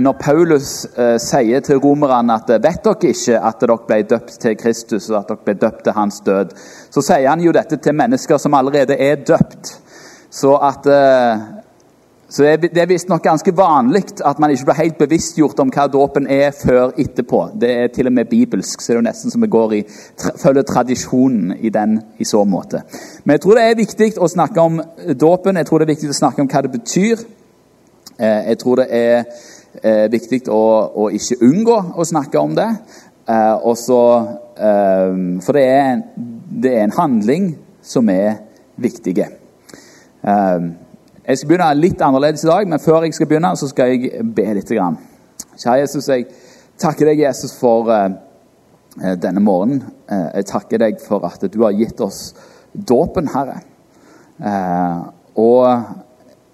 når Paulus eh, sier til romerne at eh, vet dere ikke at dere ble døpt til Kristus, og at dere ble døpt til hans død, så sier han jo dette til mennesker som allerede er døpt. Så, at, eh, så det er visstnok ganske vanlig at man ikke blir helt bevisstgjort om hva dåpen er før etterpå. Det er til og med bibelsk, så det er jo nesten som vi går i, følger tradisjonen i den i så måte. Men jeg tror det er viktig å snakke om dåpen, jeg tror det er viktig å snakke om hva det betyr. Eh, jeg tror det er eh, viktig å, å, ikke unngå å snakke om det. Eh, også, for det er, en, det er, en, handling som er viktig. Jeg skal begynne litt annerledes i dag, men før jeg skal begynne, så skal jeg be litt. Kjære Jesus, jeg takker deg, Jesus, for denne morgenen. Jeg takker deg for at du har gitt oss dåpen, Herre. Og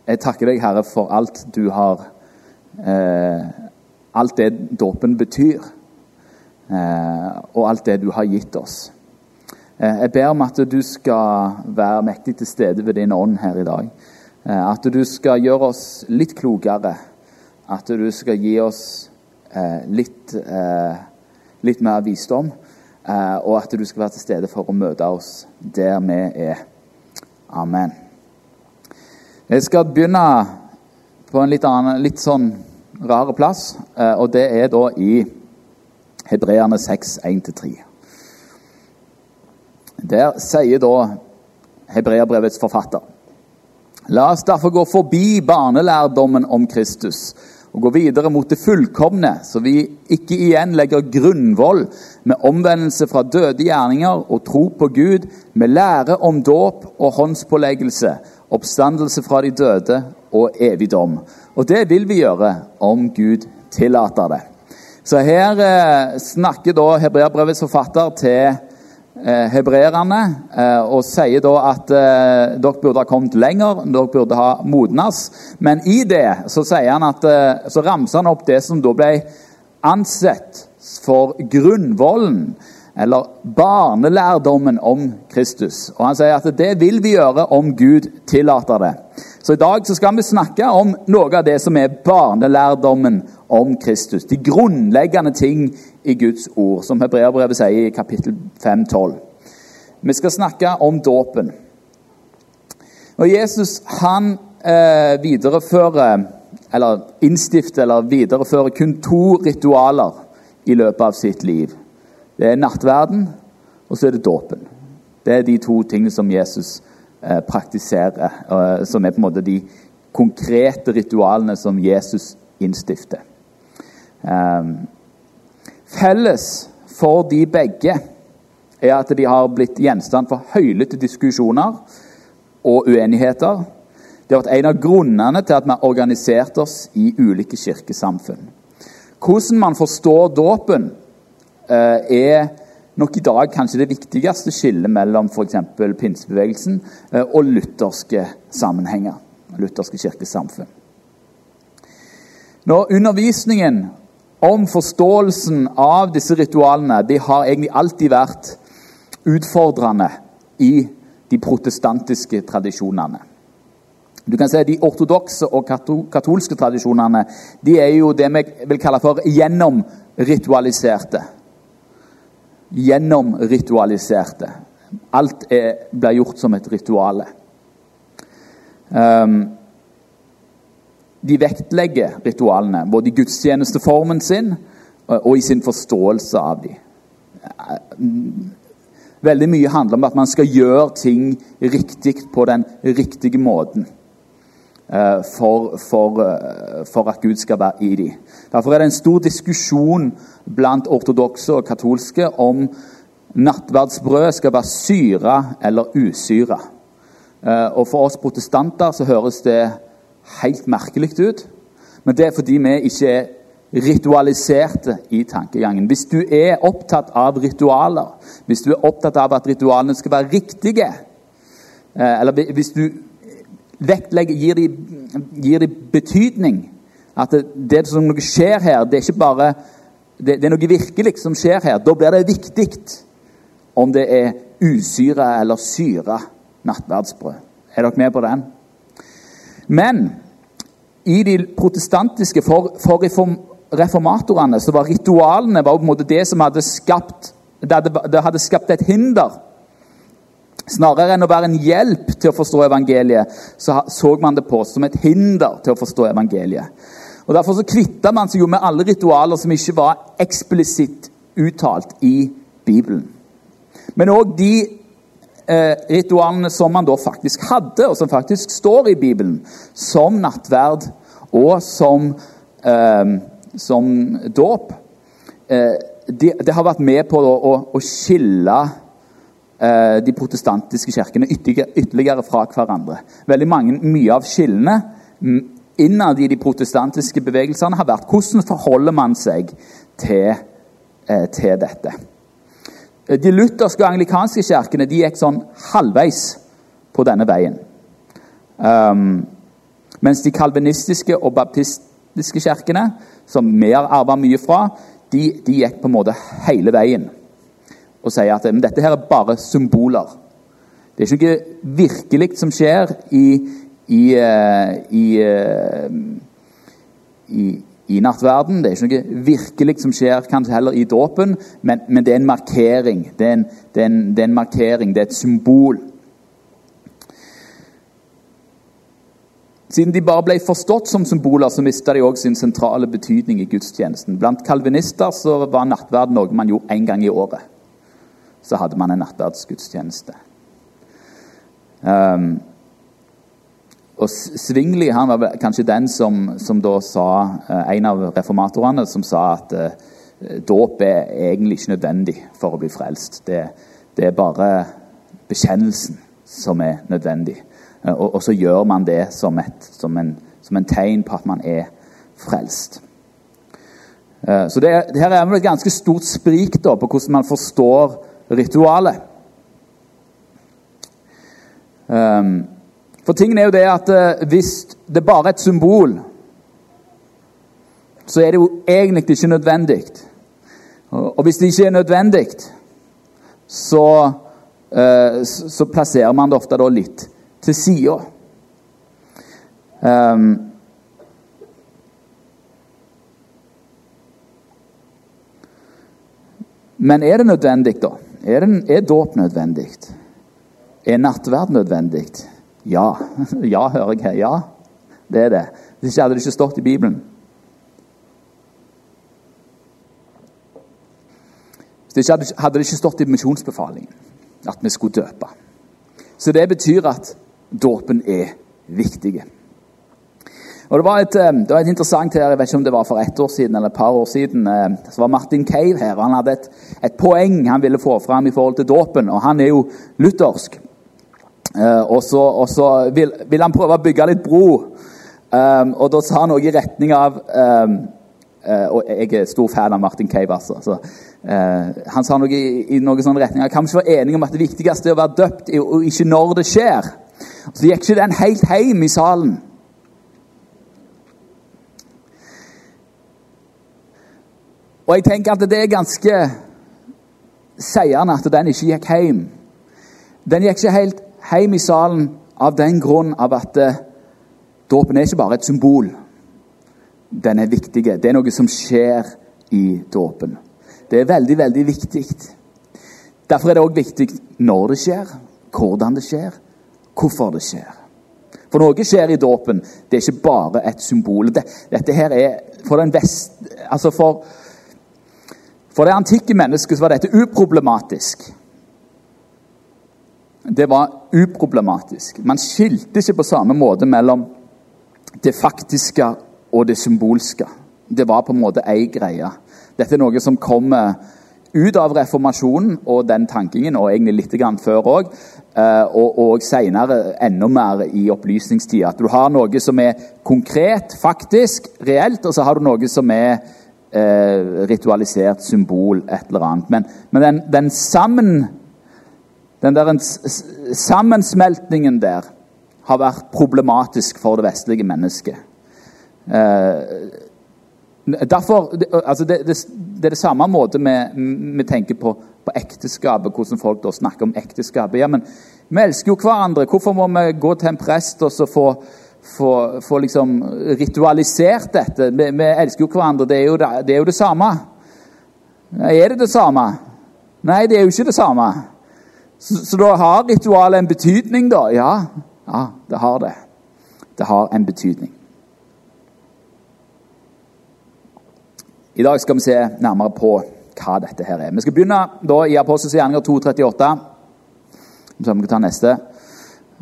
jeg takker deg, Herre, for alt du har eh, Alt det dåpen betyr, eh, og alt det du har gitt oss. Eh, jeg ber om at du skal være mektig til stede ved din ånd her i dag. Eh, at du skal gjøre oss litt klokere. At du skal gi oss eh, litt, eh, litt mer visdom. og at du skal være til stede for å møte oss der vi er. Amen. Jeg skal begynne på en litt, annen, litt sånn rar plass, eh, og det er da i Hebreerne 6, 1-3. Der sier da hebreerbrevets forfatter La oss derfor gå forbi barnelærdommen om Kristus og gå videre mot det fullkomne, så vi ikke igjen legger grunnvoll med omvendelse fra døde gjerninger og tro på Gud, med lære om dåp og håndspåleggelse oppstandelse fra de døde og evig dom. Og det vil vi gjøre om Gud tillater det. Så her eh, snakker da hebreerbrevets forfatter til eh, hebreerne eh, og sier da at eh, dere burde ha kommet lenger, dere burde ha modnes. Men i det så, han at, eh, så ramser han opp det som da ble ansett for grunnvollen eller barnelærdommen om Kristus. Og Han sier at det vil vi gjøre om Gud tillater det. Så I dag så skal vi snakke om noe av det som er barnelærdommen om Kristus. De grunnleggende ting i Guds ord, som Hebreabrevet sier i kapittel 5-12. Vi skal snakke om dåpen. Og Jesus han eh, viderefører, eller innstifter eller viderefører kun to ritualer i løpet av sitt liv. Det er nattverden, og så er det dåpen. Det er de to tingene som Jesus eh, praktiserer, eh, som er på en måte de konkrete ritualene som Jesus innstifter. Eh, felles for de begge er at de har blitt gjenstand for høylytte diskusjoner og uenigheter. Det har vært en av grunnene til at vi har organisert oss i ulike kirkesamfunn. Hvordan man forstår dåpen, Eh, er nok i dag kanskje det viktigste skillet mellom f.eks. pinsebevegelsen eh, og lutherske sammenhenger. Lutherske kirkesamfunn. Når undervisningen om forståelsen av disse ritualene de har egentlig alltid vært utfordrende i de protestantiske tradisjonene. Du kan si De ortodokse og katolske tradisjonene de er jo det vi vil kalle for gjennomritualiserte gjennomritualiserte. Alt blir gjort som et rituale. Um, de vektlegger ritualene, både i gudstjenesteformen sin og i sin forståelse av dem. Veldig mye handler om at man skal gjøre ting riktig på den riktige måten. Eh, for, for, eh, for, at Gud skal være i dem. Derfor er det en stor diskusjon blant ortodokse og katolske om nattverdsbrød skal være syra eller usyra. Eh, og For oss protestanter så høres det helt merkelig ut. Men det er fordi vi ikke er ritualiserte i tankegangen. Hvis du er opptatt av ritualer, hvis du er opptatt av at ritualene skal være riktige, eller hvis du vektlegger, gir de, gir de betydning. At det, det, som skjer her, det er ikke bare det, det, er noe virkelig som skjer her. Da blir det viktig om det er usyra eller syra nattverdsbrød. Er dere med på den? Men i de protestantiske, for, for reform, reformatorene, så var ritualene var på en måte det som hadde skapt det hadde, det hadde skapt et hinder. Snarere enn å være en hjelp til å forstå evangeliet, så så man det på som et hinder til å forstå evangeliet. Og Derfor så kvitta man seg jo med alle ritualer som ikke var eksplisitt uttalt i Bibelen. Men òg de eh, ritualene som man da faktisk hadde, og som faktisk står i Bibelen, som nattverd og som, eh, som dåp, eh, det, de har vært med på å, å skille de protestantiske kirkene ytterligere, fra hverandre. Veldig mange, Mye av skillene innad i de protestantiske bevegelsene har vært hvordan forholder man seg til, eh, til dette. De lutherske og anglikanske kirkene de gikk sånn halvveis på denne veien. Um, mens de kalvinistiske og baptistiske kirkene, som vi har arva mye fra, de, de, gikk på en måte hele veien og sier at dette her er bare symboler. Det er ikke noe virkelig som skjer i, i, eh, i, eh, i, i nattverden. Det er ikke noe virkelig som skjer kanskje heller i dåpen, men, men, det er en markering. Det er en, det, er en, det er en markering, det er et symbol. Siden de bare ble forstått som symboler, så mista de òg sin sentrale betydning i gudstjenesten. Blant kalvinister så var nattverd noe man gjorde én gang i året. Så hadde man en nattverdsgudstjeneste. Um, og Svingli han var kanskje den som, som da sa, uh, en av reformatorene som sa at uh, dåp er egentlig ikke nødvendig for å bli frelst. Det, det er bare bekjennelsen som er nødvendig. Uh, og, og, så gjør man det som, et, som, en, som en tegn på at man er frelst. Uh, så det, det her er et ganske stort sprik da, på hvordan man forstår ritualet. Um, for tingen er jo det at uh, hvis det bare er et symbol, så er det jo egentlig ikke nødvendig. Og, hvis det ikke er nødvendig, så, uh, så plasserer man det ofte litt til sida. Um, men er det nødvendig, da? Er, den, er dåp nødvendig? Er nattverd nødvendig? Ja. Ja, hører jeg her. Ja, det er det. Hvis ikke hadde det ikke stått i Bibelen. Hvis ikke hadde det ikke stått i misjonsbefalingen at vi skulle døpe. Så det betyr at dåpen er viktig. Og det var, et, eh, det var, et, interessant her, jeg vet ikke om det var for ett år siden eller et par år siden. Eh, så var Martin Cave her. Han hadde et, et poeng han ville få fram i forhold til dåpen. og Han er jo luthersk. Eh, og så, og så vil, vil, han prøve å bygge litt bro. og da sa han noe i retning av Og jeg er stor fan av Martin Cave, altså. Så, han sa noe i, i noen sånn retning av Kan vi ikke være enige om at det viktigste er å være døpt, og ikke når det skjer? Så gikk ikke den helt hjem i salen. Og jeg tenker at det er ganske seiende at den ikke gikk hjem. Den gikk ikke helt hjem i salen av den grunn av at uh, dåpen er ikke bare et symbol. Den er viktig. Det er noe som skjer i dåpen. Det er veldig, veldig viktig. Derfor er det òg viktig når det skjer, hvordan det skjer, hvorfor det skjer. For noe skjer i dåpen. Det er ikke bare et symbol. Dette her er For, den vest, altså for, for det antikke mennesket var dette uproblematisk. Det var uproblematisk. Man skilte ikke på samme måte mellom det faktiske og det symbolske. Det var på en måte ei greie. Dette er noe som kommer ut av reformasjonen og den tankingen, og egentlig litt før òg, eh, og, og senere enda mer i opplysningstida. At du har noe som er konkret, faktisk, reelt, og så har du noe som er eh, ritualisert symbol, et eller annet. Men, men den, den, sammen, den der sammensmeltningen der har vært problematisk for det vestlige mennesket. Eh, Derfor, altså det, det, det, er det samme måte vi, vi tenker på, på, ekteskapet, hvordan folk da snakker om ekteskapet. Ja, men vi elsker jo hverandre. Hvorfor må vi gå til en prest og så få, få, få liksom ritualisert dette. Vi, vi, elsker jo hverandre. Det er jo det, det er jo det samme. Er det det samme? Nei, det er jo ikke det samme. Så, så da har ritualet en betydning, da? Ja, ja, det har det. Det har en betydning. I dag skal vi se nærmere på hva dette her er. Vi skal begynne da i Apostels gjerninger 238. Så vi kan ta neste.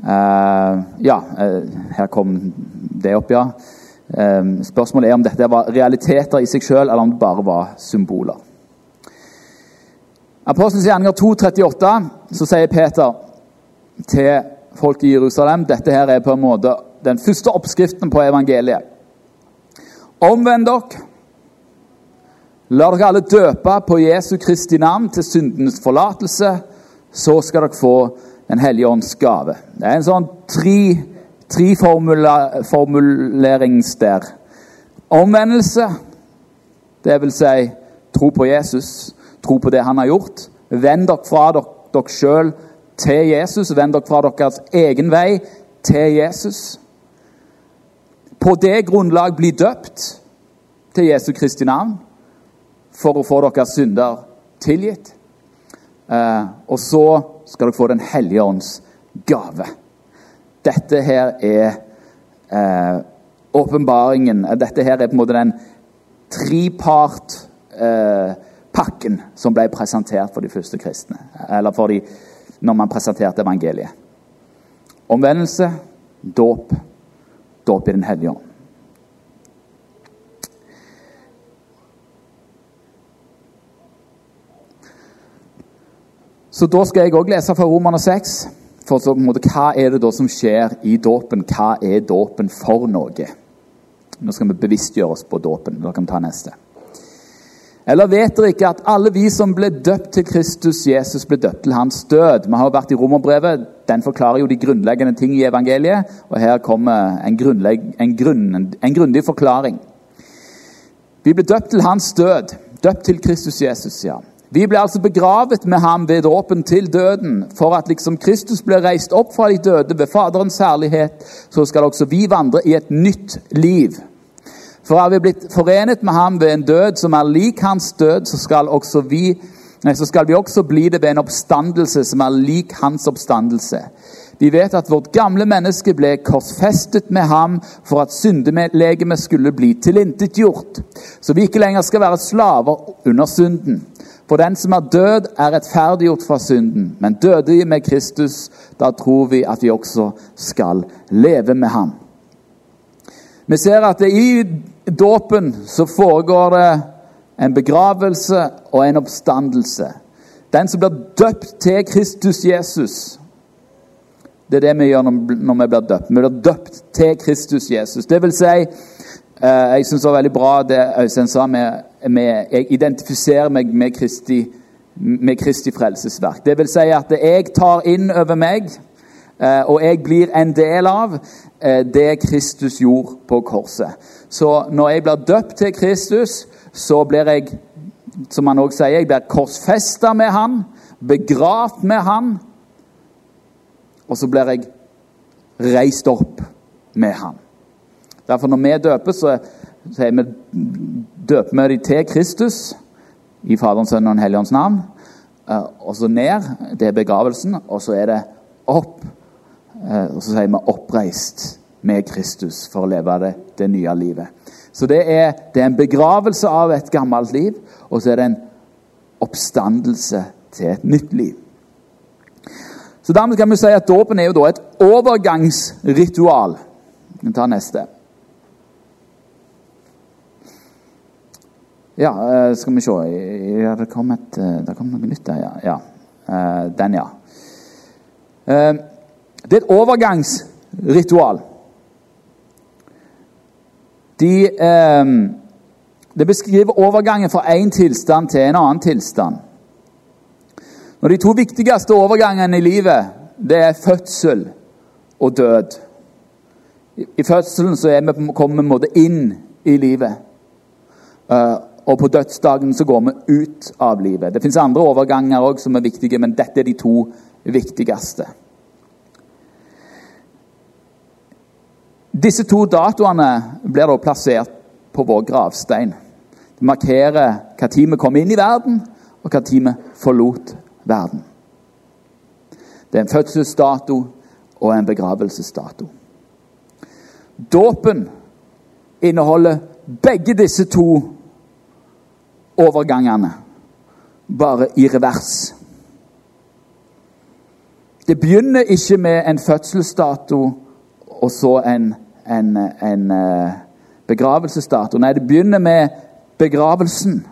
Uh, ja, uh, her kom det opp, ja. Uh, spørsmålet er om dette var realiteter i seg sjøl, eller om det bare var symboler. Apostelens gjerninger 2,38, så sier Peter til folk i Jerusalem dette her er på en måte den første oppskriften på evangeliet. Omvend dere La dere alle døpe på Jesu Kristi navn til syndenes forlatelse. Så skal dere få Den hellige ånds gave. Det er en sånn tre, tre der. Omvendelse, det vil si tro på Jesus, tro på det han har gjort. Vend dere fra dere, dere sjøl til Jesus. Vend dere fra deres egen vei til Jesus. På det grunnlag bli døpt til Jesu Kristi navn for å få deres synder tilgitt. Eh, og så skal dere få Den hellige ånds gave. Dette her er eh, åpenbaringen eh, Dette her er på en måte den tripart eh, som ble presentert for de første kristne. Eller for de, når man presenterte evangeliet. Omvendelse, dåp, dåp i Den hellige ånd. Så da skal jeg òg lese fra Romerne 6. For så, måte, Hva er det da som skjer i dåpen? Hva er dåpen for noe? Nå skal vi bevisstgjøre oss på dåpen. Da kan vi ta neste. Eller vet dere ikke at alle vi som ble døpt til Kristus Jesus, ble døpt til hans død? Vi har jo vært i Romerbrevet. Den forklarer jo de grunnleggende ting i evangeliet. Og her kommer en, en, grunn, en grundig forklaring. Vi ble døpt til hans død. Døpt til Kristus Jesus, ja. Vi ble altså begravet med ham ved dråpen til døden, for at liksom Kristus ble reist opp fra de døde ved Faderens herlighet, så skal også vi vandre i et nytt liv. For er vi blitt forenet med ham ved en død som er lik hans død, så skal, vi, så skal vi også bli det ved en oppstandelse som er lik hans oppstandelse. Vi vet at vårt gamle menneske ble korsfestet med ham for at syndelegemet skulle bli tilintetgjort, så vi ikke lenger skal være slaver under synden. For den som er død, er rettferdiggjort fra synden, men døde vi med Kristus, da tror vi at vi også skal leve med ham. Vi ser at i dåpen så foregår det en begravelse og en oppstandelse. Den som blir døpt til Kristus Jesus Det er det vi gjør når vi blir døpt. Vi blir døpt til Kristus Jesus. Det vil si, eh, jeg syns det var veldig bra det Øystein sa med med, jeg identifiserer meg med Kristi, med Kristi frelsesverk. Det vil si at jeg tar inn over meg, eh, og jeg blir en del av eh, det Kristus gjorde på korset. Så når jeg blir døpt til Kristus, så blir jeg, som han også sier, jeg blir korsfesta med han, begravd med han, og så blir jeg reist opp med han. Derfor når vi døper, så sier vi døper vi dem til Kristus i Faderens, Sønnen og Den hellige ånds navn. Eh, og så ned. Det er begravelsen. Og så er det opp. Eh, og så sier vi 'oppreist med Kristus' for å leve det, det nye livet. Så det er, det er en begravelse av et gammelt liv, og så er det en oppstandelse til et nytt liv. Så Dermed kan vi si at dåpen er jo da et overgangsritual. Vi tar neste. Ja, eh, skal vi se ja, Det kom, et, eh, det kom noe nytt der, ja. Eh, den, ja. Det er et overgangsritual. De, det beskriver overgangen fra én tilstand til en annen tilstand. Når De to viktigste overgangene i livet det er fødsel og død. I fødselen så er vi, kommer vi inn i livet og på dødsdagen så går vi ut av livet. Det fins andre overganger òg som er viktige, men dette er de to viktigste. Disse to datoene blir da plassert på vår gravstein. Det markerer når vi kom inn i verden, og når vi forlot verden. Det er en fødselsdato og en begravelsesdato. Dåpen inneholder begge disse to overgangene, bare i revers. Det begynner ikke med en fødselsdato og så en, en, en uh, begravelsesdato. Nei, det begynner med begravelsen,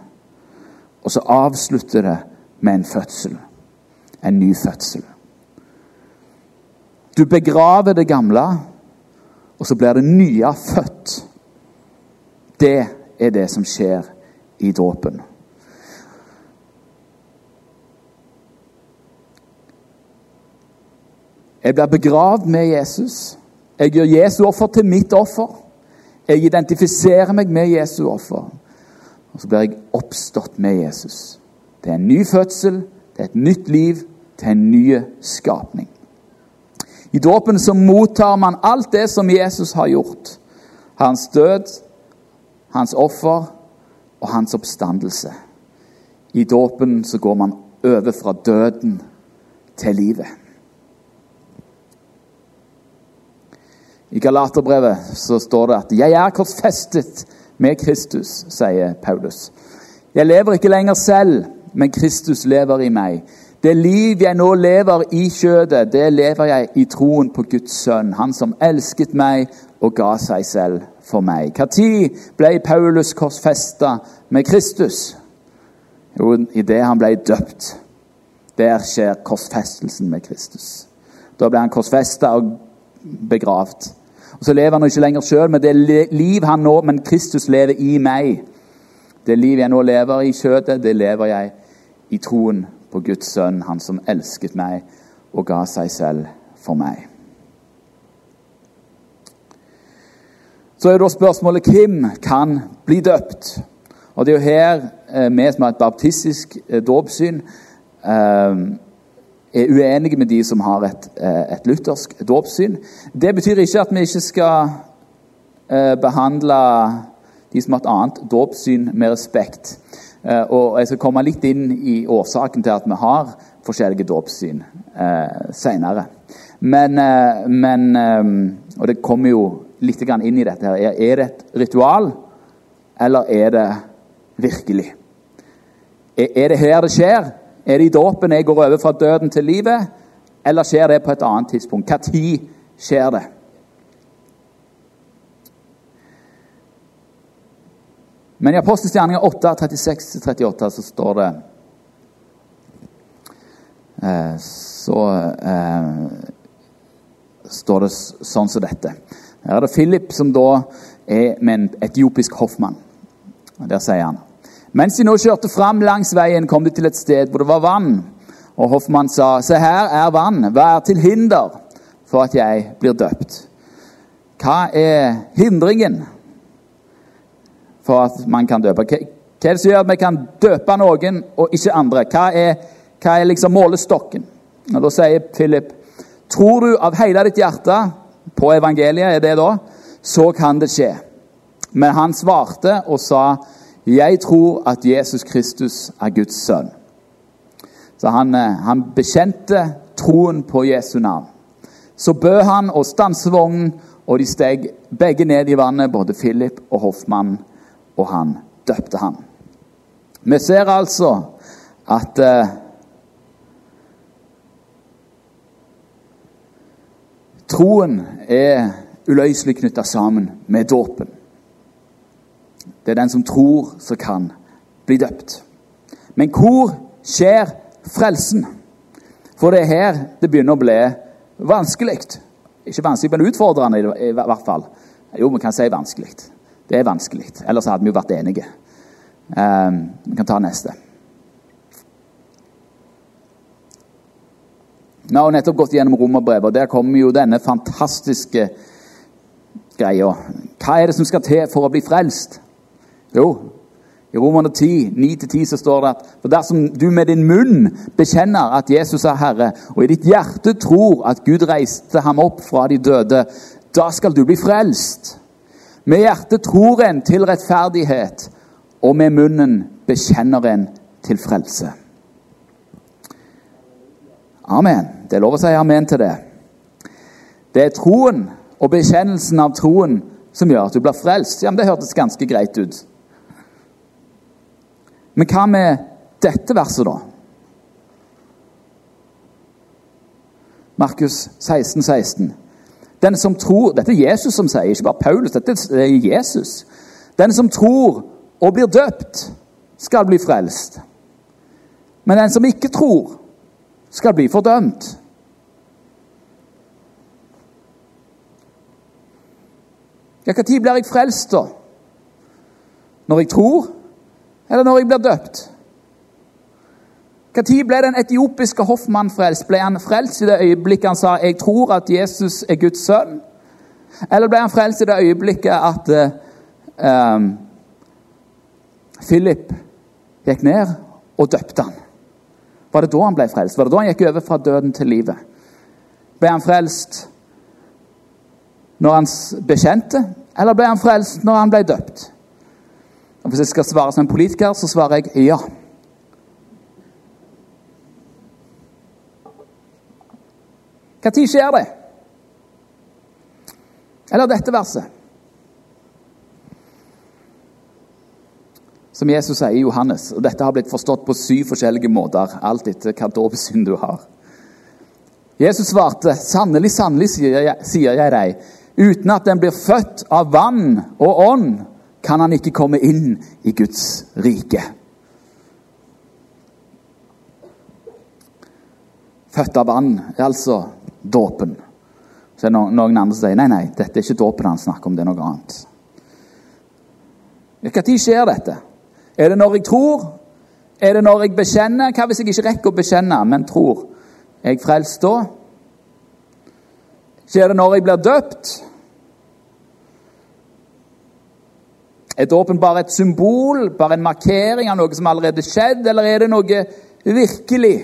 og så avslutter det med en fødsel. En ny fødsel. Du begraver det gamle, og så blir det nye født. Det er det som skjer i dåpen. Jeg blir begravd med Jesus. Jeg gjør Jesu offer til mitt offer. Jeg identifiserer meg med Jesu offer. Og så blir jeg oppstått med Jesus. Det er en ny fødsel, det er et nytt liv, det er en ny skapning. I dåpen så mottar man alt det som Jesus har gjort. Hans død, hans offer og hans oppstandelse. I dåpen så går man over fra døden til livet. I Galaterbrevet så står det at 'jeg er korsfestet med Kristus', sier Paulus. 'Jeg lever ikke lenger selv, men Kristus lever i meg.' Det liv jeg nå lever i kjødet, det lever jeg i troen på Guds sønn, han som elsket meg og ga seg selv for meg. Når ble Paulus korsfesta med Kristus? Jo, idet han ble døpt. Der skjer korsfestelsen med Kristus. Da ble han korsfesta og begravd. Og Så lever han ikke lenger sjøl, men det liv han nå, men Kristus lever i meg. Det liv jeg nå lever i kjødet, det lever jeg i troen på Guds sønn, han som elsket meg og ga seg selv for meg. Så er da spørsmålet hvem kan bli døpt? Og Det er jo her eh, vi som har et baptistisk eh, dåpssyn, eh, er uenige med de som har et, et luthersk dåpssyn. Det betyr ikke at vi ikke skal eh, behandle de som har et annet dåpssyn, med respekt. Og Jeg skal komme litt inn i årsaken til at vi har forskjellige dåpssyn eh, senere. Men, men, Og det kommer jo litt inn i dette. her. Er det et ritual, eller er det virkelig? Er det her det skjer? Er det i dåpen jeg går over fra døden til livet, eller skjer det på et annet tidspunkt? Når skjer det? Men i Apostelens gjerninger 8, 36-38 så står det eh, Så eh, står det sånn som dette. Her er det Philip som da er med en etiopisk hoffmann. Og Der sier han mens de nå kjørte fram langs veien, kom de til et sted hvor det var vann. Og Hoffmann sa, 'Se, her er vann. Hva er til hinder for at jeg blir døpt?' Hva er hindringen for at man kan døpe? Hva er det som gjør at vi kan døpe noen og ikke andre? Hva er, hva er liksom målestokken? Og Da sier Philip, 'Tror du av hele ditt hjerte på evangeliet, er det da, så kan det skje.' Men han svarte og sa, 'Jeg tror at Jesus Kristus er Guds sønn'. Så han, eh, han bekjente troen på Jesu navn. Så bød han å stanse vognen, og de steg begge ned i vannet, både Philip og Hoffmann, og han døpte han. Vi ser altså at troen er uløselig knytta sammen med dåpen. Det er den som tror, som kan bli døpt. Men hvor skjer frelsen? For det er her det begynner å bli vanskelig. Ikke vanskelig, men utfordrende i hvert fall. Jo, vi kan si vanskelig. Det er vanskelig. Ellers hadde vi jo vært enige. Um, vi kan ta neste. Vi har nettopp gått gjennom romerbrevet, og der kommer jo denne fantastiske greia. Hva er det som skal til for å bli frelst? Jo, i Romerne 10, 9-10 så står det at for dersom du med din munn bekjenner at Jesus er Herre, og i ditt hjerte tror at Gud reiste ham opp fra de døde, da skal du bli frelst. Med hjertet tror en til rettferdighet, og med munnen bekjenner en til frelse. Amen. Det er lov å si amen til det. Det er troen og bekjennelsen av troen som gjør at du blir frelst. Ja, men Det hørtes ganske greit ut. Men hva med dette verset, da? Markus 16, 16. Den som tror, Dette er Jesus som sier, ikke bare Paulus. Dette er Jesus. Den som tror og blir døpt, skal bli frelst. Men den som ikke tror, skal bli fordømt. Ja, Når blir jeg frelst, da? Når jeg tror, eller når jeg blir døpt? Når ble den etiopiske hoffmannen frelst? Ble han frelst i det øyeblikket han sa 'Jeg tror at Jesus er Guds sønn'? Eller ble han frelst i det øyeblikket at um, Philip gikk ned og døpte han? Var det da han ble frelst? Var det da han gikk over fra døden til livet? Ble han frelst når han bekjente, eller ble han frelst når han ble døpt? Og Hvis jeg skal svare som en politiker, så svarer jeg ja. Når skjer det? Eller dette verset. Som Jesus sier i Johannes, og dette har blitt forstått på syv forskjellige måter, alt etter hva dåpssynd du har. Jesus svarte, 'Sannelig, sannelig, sier jeg, sier jeg deg, uten at den blir født av vann og ånd, kan han ikke komme inn i Guds rike.' Født av vann er altså dåpen. Så er det noen andre som sier nei, nei, dette er ikke dåpen han snakker om, det er noe annet. Når skjer dette? Er det når jeg tror? Er det når jeg bekjenner? Hva hvis jeg ikke rekker å bekjenne, men tror? Er jeg frelst da? Skjer det når jeg blir døpt? Er dåpen bare et symbol, bare en markering av noe som allerede er skjedd, eller er det noe virkelig?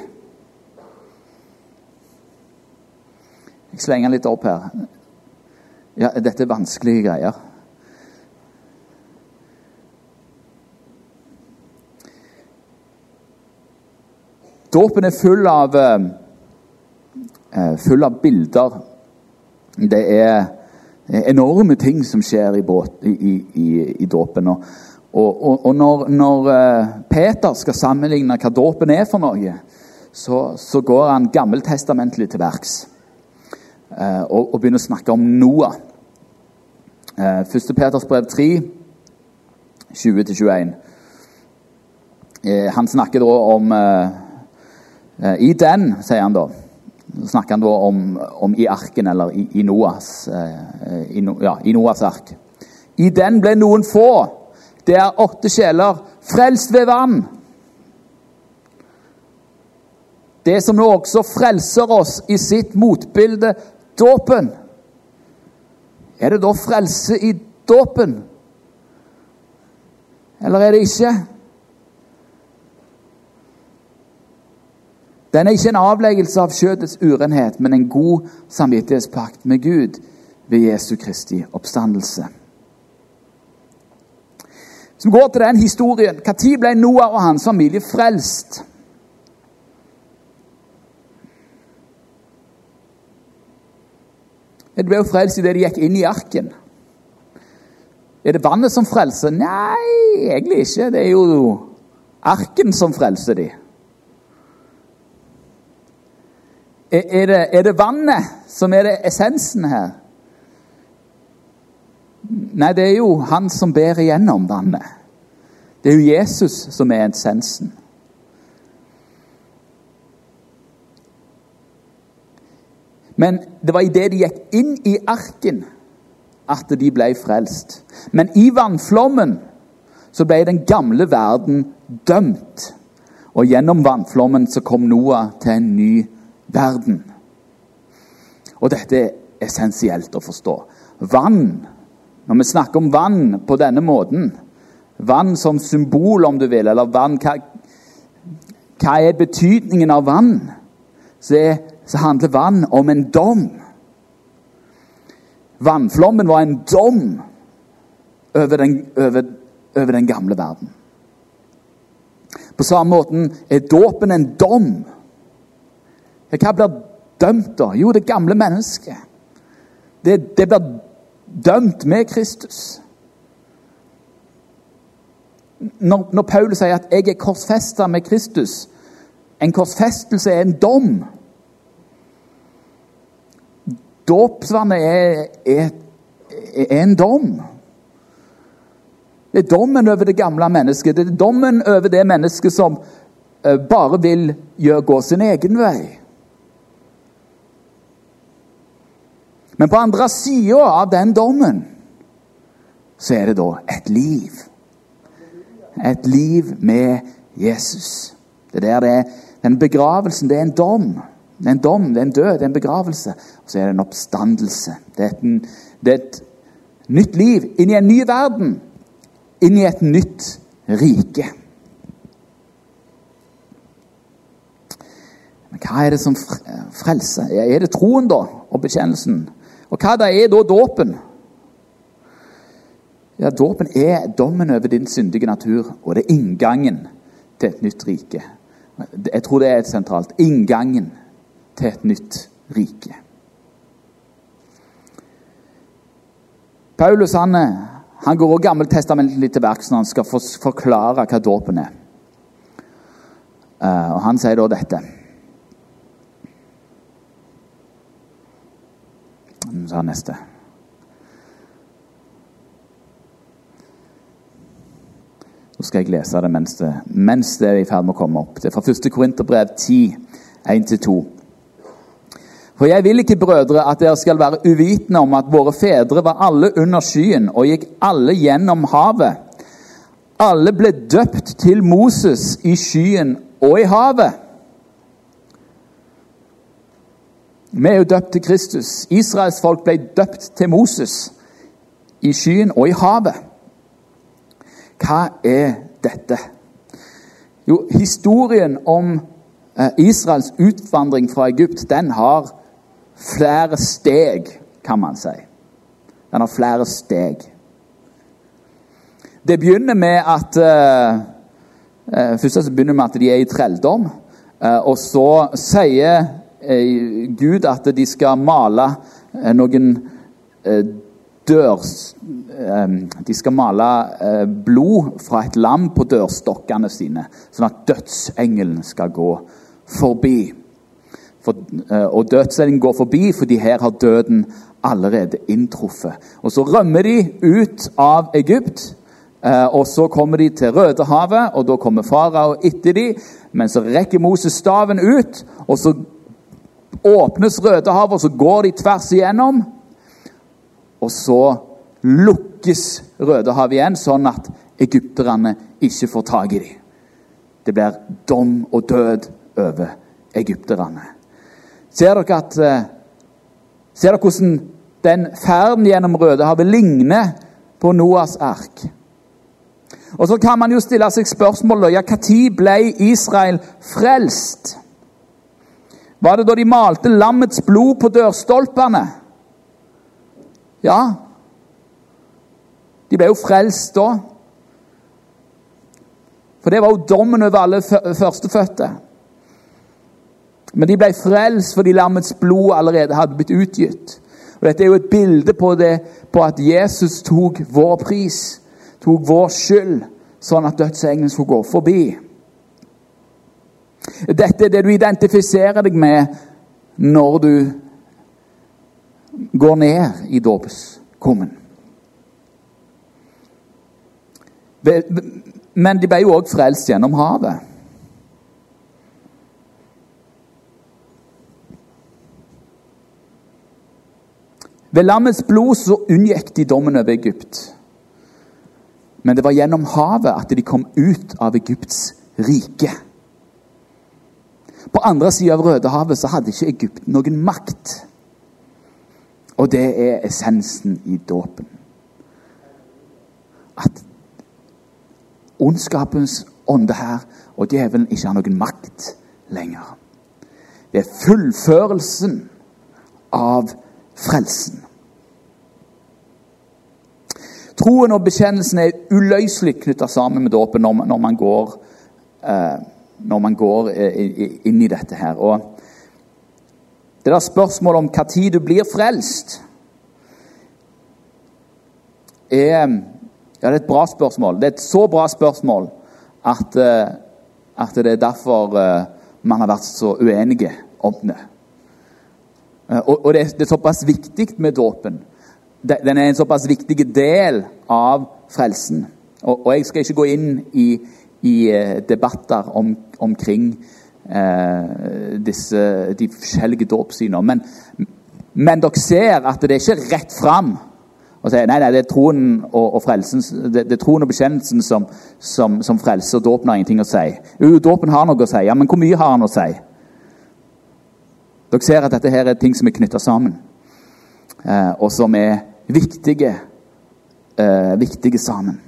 Jeg slenger litt opp her. Ja, dette er vanskelige greier. Dåpen er full av, uh, full av bilder. Det er enorme ting som skjer i, båt, i, i, i dåpen. Og, og, og, når, når uh, Peter skal sammenligne hva dåpen er for noe, så, så går han gammeltestamentlig til verks. Eh, og, og begynner å snakke om Noah. 1. Eh, Peters brev 3, 20-21. Eh, han snakker da om I den, sier han da snakker han da om, om i arken, eller i, i Noas i, ja, i Noas ark. I den ble noen få, det er åtte sjeler, frelst ved vann. Det som nå også frelser oss i sitt motbilde dåpen. Er det da frelse i dåpen? Eller er det ikke? Den er ikke en avleggelse av kjødets urenhet, men en god samvittighetspakt med Gud ved Jesu Kristi oppstandelse. Hvis vi går til den historien, Når ble Noah og hans familie frelst? De ble jo frelst idet de gikk inn i arken. Er det vannet som frelser? Nei, egentlig ikke. Det er jo arken som frelser de. Er det, er det vannet som er det essensen her? Nei, det er jo han som ber igjennom vannet. Det er jo Jesus som er essensen. Men det var idet de gikk inn i arken, at de ble frelst. Men i vannflommen så ble den gamle verden dømt. Og gjennom vannflommen så kom Noah til en ny verden. Og dette er essensielt å forstå. Vann, når vi snakker om vann på denne måten Vann som symbol, om du vil, eller vann Hva, hva er betydningen av vann? Så er så handler vann om en dom. Vannflommen var en dom over den, over, over den gamle verden. På samme måten er dåpen en dom. Hva blir dømt, da? Jo, det gamle mennesket. Det, det blir dømt med Kristus. Når, når Paulus sier at 'jeg er korsfesta med Kristus' En korsfestelse er en dom. Dåpsvannet er, er, er, en dom. Det er dommen over det gamle mennesket. Det er dommen over det mennesket som eh, bare vil gå sin egen vei. Men på andre sida av den dommen så er det da et liv. Et liv med Jesus. Det der det er, Den begravelsen, det er en dom. Det er en dom, det er en død, det er en begravelse. Og så er det en oppstandelse. Det er et, det er et nytt liv inn i en ny verden. Inn i et nytt rike. Men hva er det som frelser? Er det troen, da, og bekjennelsen? Og hva er da dåpen? Ja, Dåpen er dommen over din syndige natur, og det er inngangen til et nytt rike. Jeg tror det er et sentralt. Inngangen til et nytt rike. Paulus han, han går også gammeltestamentlig til verks når han skal forklare hva dåpen er. Eh, og Han sier da dette sa neste. Så skal jeg lese det mens det, mens det er i ferd med å komme opp. Det er fra 1. Korinterbrev 10, 1-2. For jeg vil ikke, brødre, at dere skal være uvitende om at våre fedre var alle under skyen og gikk alle gjennom havet. Alle ble døpt til Moses i skyen og i havet. Vi er jo døpt til Kristus. Israels folk ble døpt til Moses i skyen og i havet. Hva er dette? Jo, historien om eh, Israels utvandring fra Egypt den har flere steg, kan man si. Den har flere steg. Det begynner med at uh, Først så begynner med at de er i trelldom. Uh, og så sier Gud at de skal male eh, noen dør... dørs... De skal male blod fra et lam på dørstokkene sine, sånn at dødsengelen skal gå forbi. For, og dødsengelen går forbi fordi her har døden allerede inntruffet. Og Så rømmer de ut av Egypt. Og Så kommer de til Rødehavet, og da kommer farao etter dem. Men så rekker Moses staven ut, og så åpnes Rødehavet, så går de tvers igjennom. Og så lukkes Rødehavet igjen, sånn at egypterne ikke får tak i dem. Det blir dom og død over egypterne. Ser dere, at, eh, ser dere hvordan den ferden gjennom Rødehavet ligner på Noas ark? Og Så kan man jo stille seg spørsmålet ja, når ble Israel frelst? Var det da de malte lammets blod på dørstolpene? Ja. De ble jo frelst da. For det var jo dommen over alle førstefødte. Men de ble frelst fordi lammets blod allerede hadde blitt utgitt. Og Dette er jo et bilde på, det, på at Jesus tok vår pris, tok vår skyld, sånn at dødsengelen skulle gå forbi. Dette er det du identifiserer deg med når du går ned i dåpskummen. Men de ble jo òg frelst gjennom havet. Ved lammets blod så unngikk de dommen over Egypt. Men det var gjennom havet at de kom ut av Egypts rike. På andre sida av Rødehavet så hadde ikke Egypt noen makt. Og det er essensen i dåpen. At ondskapens ånde her og djevelen ikke har noen makt lenger. Det er fullførelsen av frelsen. troen og bekjennelsen er uløselig knytta sammen med dåpen når, man går, eh, når man går eh, inn i dette her. Og det der spørsmålet om når du blir frelst, er, ja, det er et bra spørsmål. Det er et så bra spørsmål at, eh, at det er derfor eh, man har vært så uenige om det. Og, og det, er, det, er, såpass viktig med dåpen. Den er en såpass viktig del av frelsen. Og, og jeg skal ikke gå inn i, i debatter om, omkring eh, disse, de forskjellige dåpssynene. Men, men dere ser at det er ikke rett fram å si nei, nei, det er troen og, og, frelsen, det, det er troen og bekjennelsen som, som, som frelser. Dåpen har ingenting å si. Jo, dåpen har noe å si. Ja, Men hvor mye har han å si? Dere ser at dette her er ting som er knytta sammen, eh, og som er viktige, eh, viktige sammen.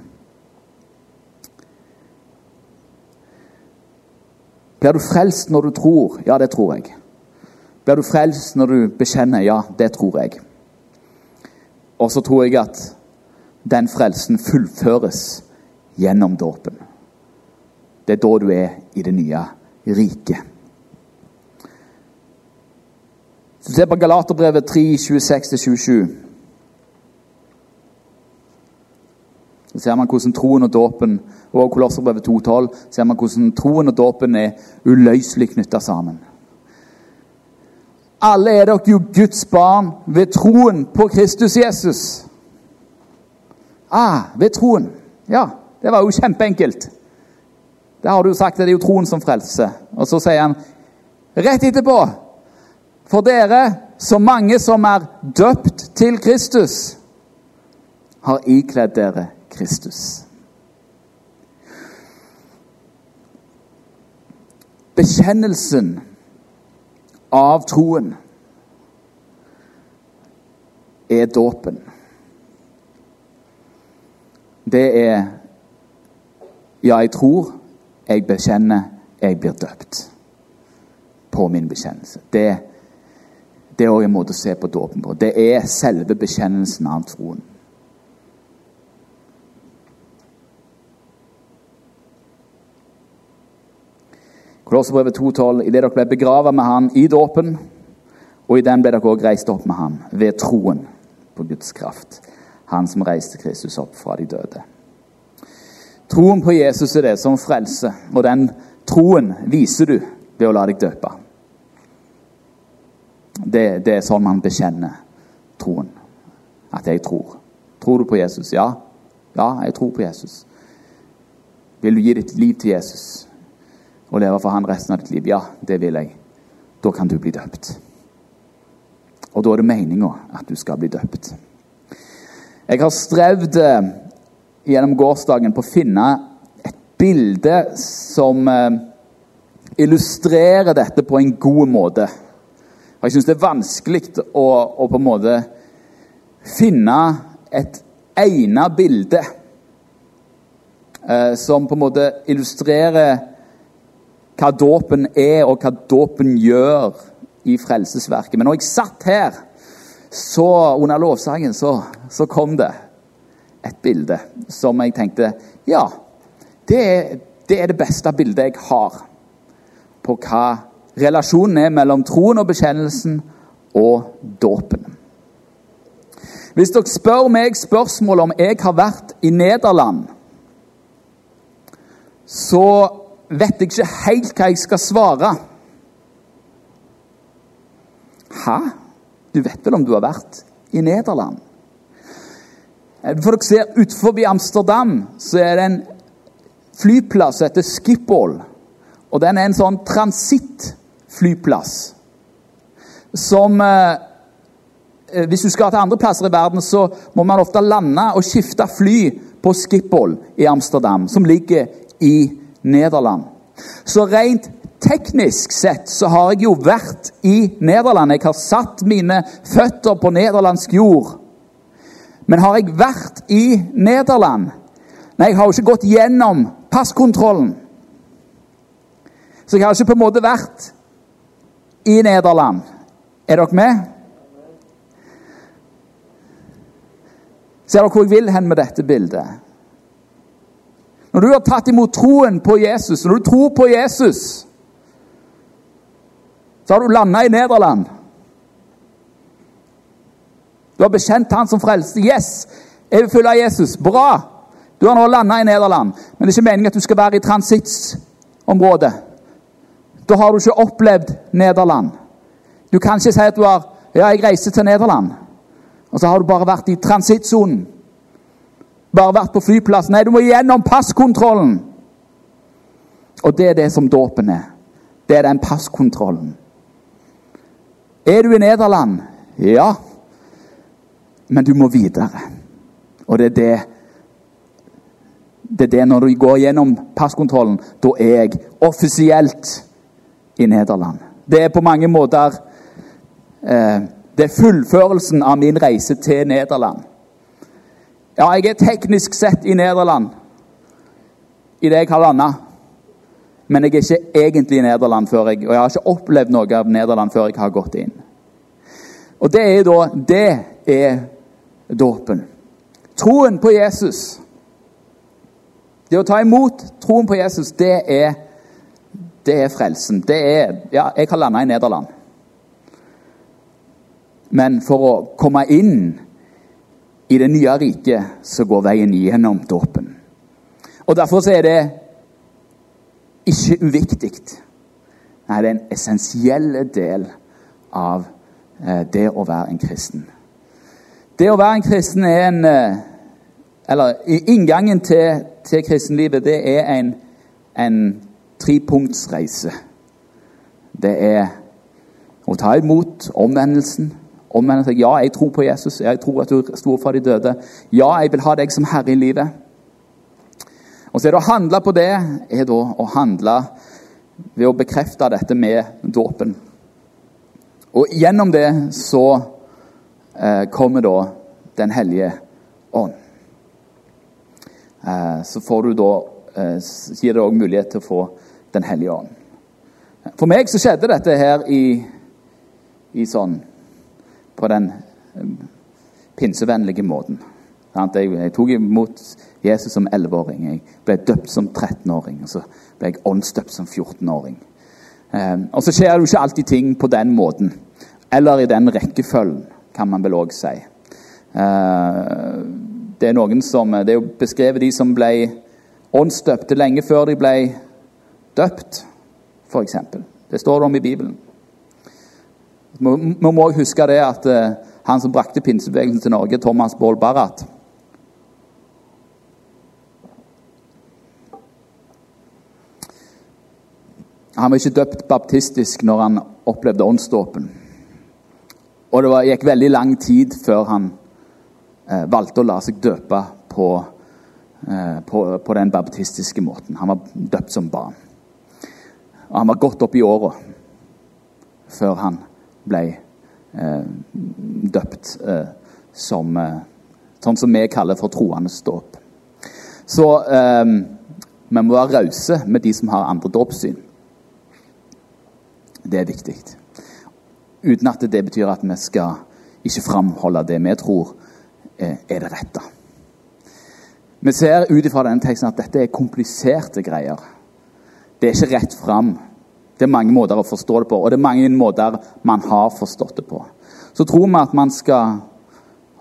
Blir du frelst når du tror? Ja, det tror jeg. Blir du frelst når du bekjenner? Ja, det tror jeg. Og så tror jeg at den frelsen fullføres gjennom dåpen. Det er da du er i det nye riket. Se på Galaterbrevet 3, 26-27 Så ser man hvordan troen og dåpen og Kolosserbrevet 2,12 ser man hvordan troen og dåpen er uløselig knytta sammen. Alle er dere jo Guds barn ved troen på Kristus Jesus. Ah, ved troen. Ja, det var jo kjempeenkelt. Det har du jo sagt, det er jo troen som frelser. Og så sier han rett etterpå For dere, så mange som er døpt til Kristus, har ikledd dere Kristus. Bekjennelsen av troen er dåpen. Det er Ja, jeg tror, jeg bekjenner, jeg blir døpt på min bekjennelse. Det, det er òg en måte å se på dåpen på. Det er selve bekjennelsen av troen. Kolosserbrevet 2,12.: det dere ble begravet med Han i dåpen, og i den ble dere også reist opp med Han ved troen på Guds kraft. Han som reiste Kristus opp fra de døde. Troen på Jesus er det som frelser, og den troen viser du ved å la deg døpe. Det, det er sånn man bekjenner troen. At jeg tror. Tror du på Jesus? Ja. Ja, jeg tror på Jesus. Vil du gi ditt liv til Jesus? Og leve for Han resten av ditt liv? Ja, det vil jeg. Da kan du bli døpt. Og da er det meninga at du skal bli døpt. Jeg har strevd eh, gjennom gårsdagen på å finne et bilde som eh, illustrerer dette på en god måte. Og Jeg syns det er vanskelig å, å, på en måte finne et egnet bilde eh, som på en måte illustrerer hva dåpen er, og hva dåpen gjør i frelsesverket. Men når jeg satt her, så under lovsangen, så, så kom det et bilde som jeg tenkte Ja, det er, det er det beste bildet jeg har på hva relasjonen er mellom troen og bekjennelsen og dåpen. Hvis dere spør meg spørsmål om jeg har vært i Nederland, så vet jeg ikke helt hva jeg skal svare. Hæ? Du vet vel om du har vært i Nederland? Eh, for dere ser, Utenfor Amsterdam så er det en flyplass som heter Schiphol. Og den er en sånn transittflyplass som eh, eh, Hvis du skal til andre plasser i verden, så må man ofte lande og skifte fly på Schiphol i Amsterdam, som ligger i Nederland. Så rent teknisk sett så har jeg jo vært i Nederland. Jeg har satt mine føtter på nederlandsk jord. Men har jeg vært i Nederland? Nei, jeg har jo ikke gått gjennom passkontrollen. Så jeg har ikke på en måte vært i Nederland. Er dere med? Ser dere hvor jeg vil hen med dette bildet? Når du har tatt imot troen på Jesus, når du tror på Jesus, så har du landa i Nederland. Du har bekjent han som frelste. Yes, jeg vil følge Jesus. Bra! Du har nå landa i Nederland, men det er ikke meningen at du skal være i transittområdet. Da har du ikke opplevd Nederland. Du kan ikke si at du har ja, jeg reiser til Nederland, og så har du bare vært i transittsonen. Bare vært på flyplassen. Nei, du må gjennom passkontrollen. Og det er det som dåpen er. Det er den passkontrollen. Er du i Nederland? Ja. Men du må videre. Og det er det Det er det når du går gjennom passkontrollen, da er jeg offisielt i Nederland. Det er på mange måter eh, Det er fullførelsen av min reise til Nederland. Ja, jeg er teknisk sett i Nederland idet jeg har landa. Men jeg er ikke egentlig i Nederland før jeg, og jeg har ikke opplevd noe av Nederland før jeg har gått inn. Og det er da Det er dåpen. Troen på Jesus. Det å ta imot troen på Jesus, det er, det er frelsen. Det er Ja, jeg har landa i Nederland. Men for å komme inn i det nye riket, så går veien gjennom dåpen. Og Derfor er det ikke uviktig. Nei, det er en essensiell del av eh, det å være en kristen. Det å være en kristen er en eh, Eller inngangen til, til kristenlivet, det er en, en trepunktsreise. Det er å ta imot omvendelsen. Omvende seg. Ja, jeg tror på Jesus. Jeg tror at du sto fra de døde. Ja, jeg vil ha deg som herre i livet. Og så er det å handle på det er da å handle ved å bekrefte dette med dåpen. Og gjennom det så eh, kommer da Den hellige ånd. Eh, så får du da eh, gir det òg mulighet til å få Den hellige ånd. For meg så skjedde dette her i, i sånn På den eh, pinsevennlige måten. Jeg, tok imot Jesus som 11-åring. Jeg ble døpt som 13-åring. Og så ble jeg åndsdøpt som 14-åring. Eh, og så skjer det jo ikke alltid ting på den måten. Eller i den rekkefølgen, kan man vel òg si. Eh, det er noen som, det er jo beskrevet de som ble åndsdøpte lenge før de ble døpt, f.eks. Det står det om i Bibelen. Vi må huske det at eh, han som brakte pinsebevegelsen til Norge, Thomas Baal Barrat Han var ikke døpt baptistisk når han opplevde åndsdåpen. Og det var, gikk veldig lang tid før han eh, valgte å la seg døpe på, eh, på, på, den baptistiske måten. Han var døpt som barn. Og han var godt opp i åra før han ble eh, døpt eh, som eh, Sånn som vi kaller for troendes dåp. Så eh, vi må være rause med de som har andre dåpssyn. Det er viktig. Uten at det betyr at vi skal ikke framholde det vi tror eh, er det rette. Vi ser ut ifra denne teksten at dette er kompliserte greier. Det er ikke rett fram. Det er mange måter å forstå det på, og det er mange måter man har forstått det på. Så tror vi at man skal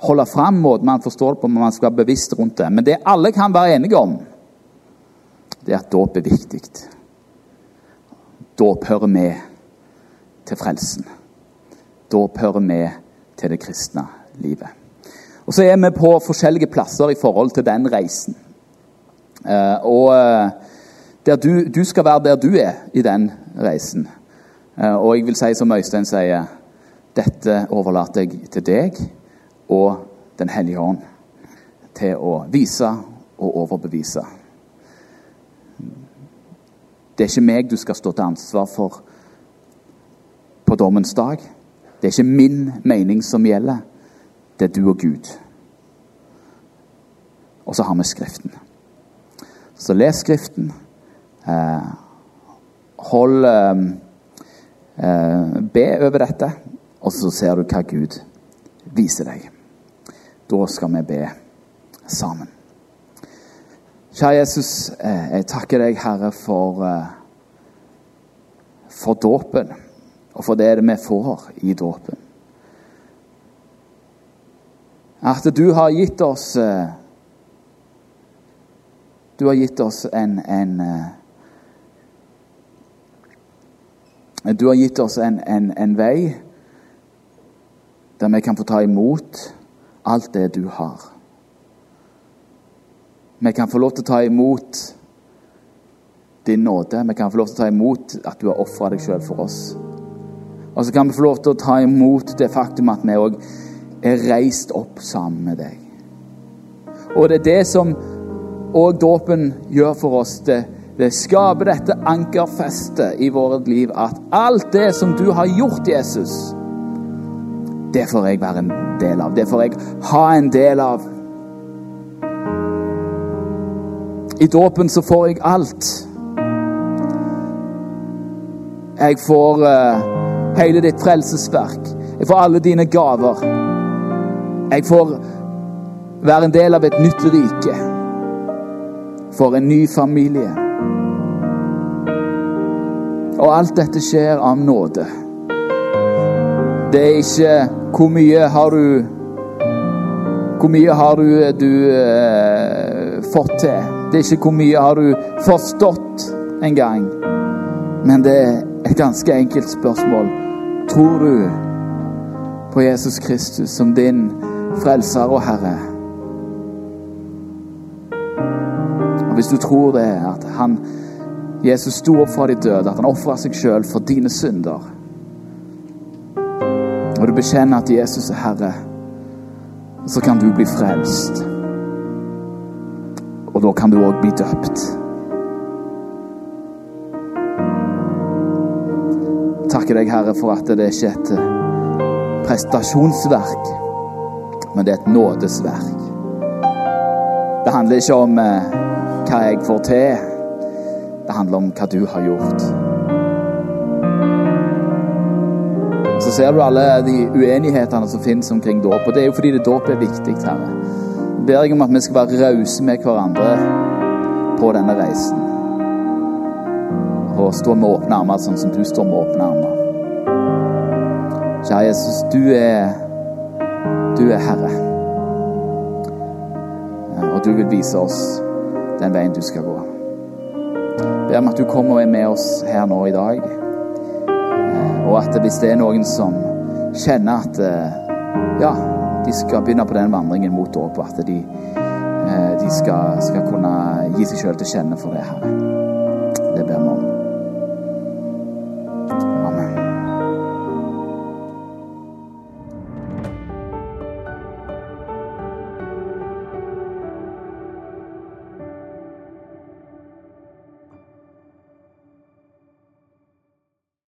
holde fram måten man forstår det på, men man skal være bevisst rundt det. Men det alle kan være enige om, det er at dåp er viktig. Dåp hører med til frelsen. Dåp hører med til det kristne livet. Og Så er vi på forskjellige plasser i forhold til den reisen. Eh, og eh, du, du skal være der du er i den reisen. Eh, og jeg vil si som Øystein sier, dette overlater jeg til deg og Den hellige ånd til å vise og overbevise. Det er ikke meg du skal stå til ansvar for på dommens dag. Det er ikke min mening som gjelder, det er du og Gud. Og så har vi Skriften. Så les Skriften. Eh, hold eh, eh, Be over dette, og så ser du hva Gud viser deg. Da skal vi be sammen. Kjære Jesus, jeg takker deg, Herre, for, for dåpen. Og for det vi får i dåpen. At du har gitt oss Du har gitt oss en, en Du har gitt oss en, en, en vei der vi kan få ta imot alt det du har. Vi kan få lov til å ta imot din nåde. Vi kan få lov til å ta imot at du har ofra deg sjøl for oss. Og så kan vi få lov til å ta imot det faktum at vi òg er reist opp sammen med deg. Og det er det som òg dåpen gjør for oss. Det, det skaper dette ankerfestet i vårt liv at alt det som du har gjort, Jesus, det får jeg være en del av. Det får jeg ha en del av. I dåpen så får jeg alt. Jeg får uh, hele ditt frelsesverk. Jeg får alle dine gaver. Jeg får være en del av et nytt rike. For en ny familie. Og alt dette skjer av nåde. Det er ikke hvor mye har du Hvor mye har du, du eh, fått til? Det er ikke hvor mye har du forstått engang. Men det er et ganske enkelt spørsmål. Tror du på Jesus Kristus som din frelser og Herre? Og Hvis du tror det, at han, Jesus sto opp fra de døde, at han ofra seg sjøl for dine synder og du bekjenner at Jesus er Herre, så kan du bli frelst. Og da kan du òg bli døpt. Takker deg, Herre, for at det ikke er et eh, prestasjonsverk, men det er et nådesverk. Det handler ikke om eh, hva jeg får til, det handler om hva du har gjort. så ser du alle de uenighetene som finnes omkring dåp. Og det er jo fordi det dåp er viktig, Herre. Jeg ber deg om at vi skal være rause med hverandre på denne reisen. Og stå med åpne armer sånn som du står med åpne armer. Kjære Jesus, du er Du er Herre. Og du vil vise oss den veien du skal gå. Ber om at du kommer og er med oss her nå i dag. Og at hvis det er noen som kjenner at eh, ja, de skal begynne på den vandringen mot dåp, at de, eh, de skal, skal, kunne gi seg sjøl til kjenne for det her.